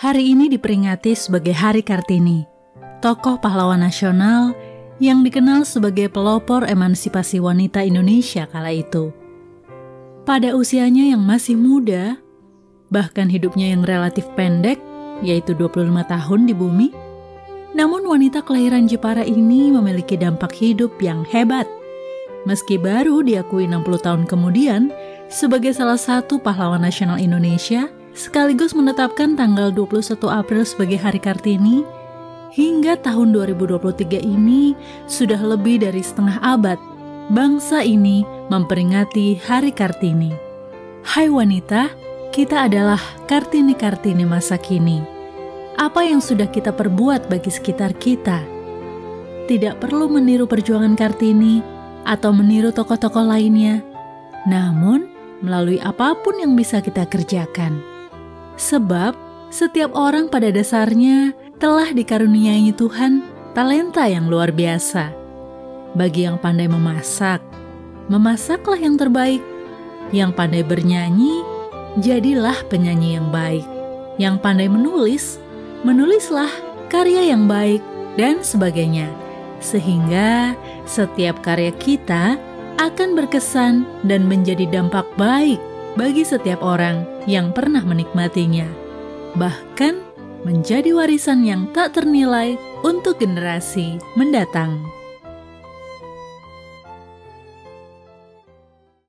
Hari ini diperingati sebagai Hari Kartini, tokoh pahlawan nasional yang dikenal sebagai pelopor emansipasi wanita Indonesia kala itu. Pada usianya yang masih muda, bahkan hidupnya yang relatif pendek, yaitu 25 tahun di bumi, namun wanita kelahiran Jepara ini memiliki dampak hidup yang hebat. Meski baru diakui 60 tahun kemudian sebagai salah satu pahlawan nasional Indonesia, sekaligus menetapkan tanggal 21 April sebagai Hari Kartini, hingga tahun 2023 ini sudah lebih dari setengah abad bangsa ini memperingati Hari Kartini. Hai wanita, kita adalah Kartini-Kartini masa kini. Apa yang sudah kita perbuat bagi sekitar kita? Tidak perlu meniru perjuangan Kartini atau meniru tokoh-tokoh lainnya, namun melalui apa pun yang bisa kita kerjakan Sebab setiap orang pada dasarnya telah dikaruniai Tuhan talenta yang luar biasa. Bagi yang pandai memasak, memasaklah yang terbaik. Yang pandai bernyanyi, jadilah penyanyi yang baik. Yang pandai menulis, menulislah karya yang baik dan sebagainya. Sehingga setiap karya kita akan berkesan dan menjadi dampak baik bagi setiap orang yang pernah menikmatinya, bahkan menjadi warisan yang tak ternilai untuk generasi mendatang.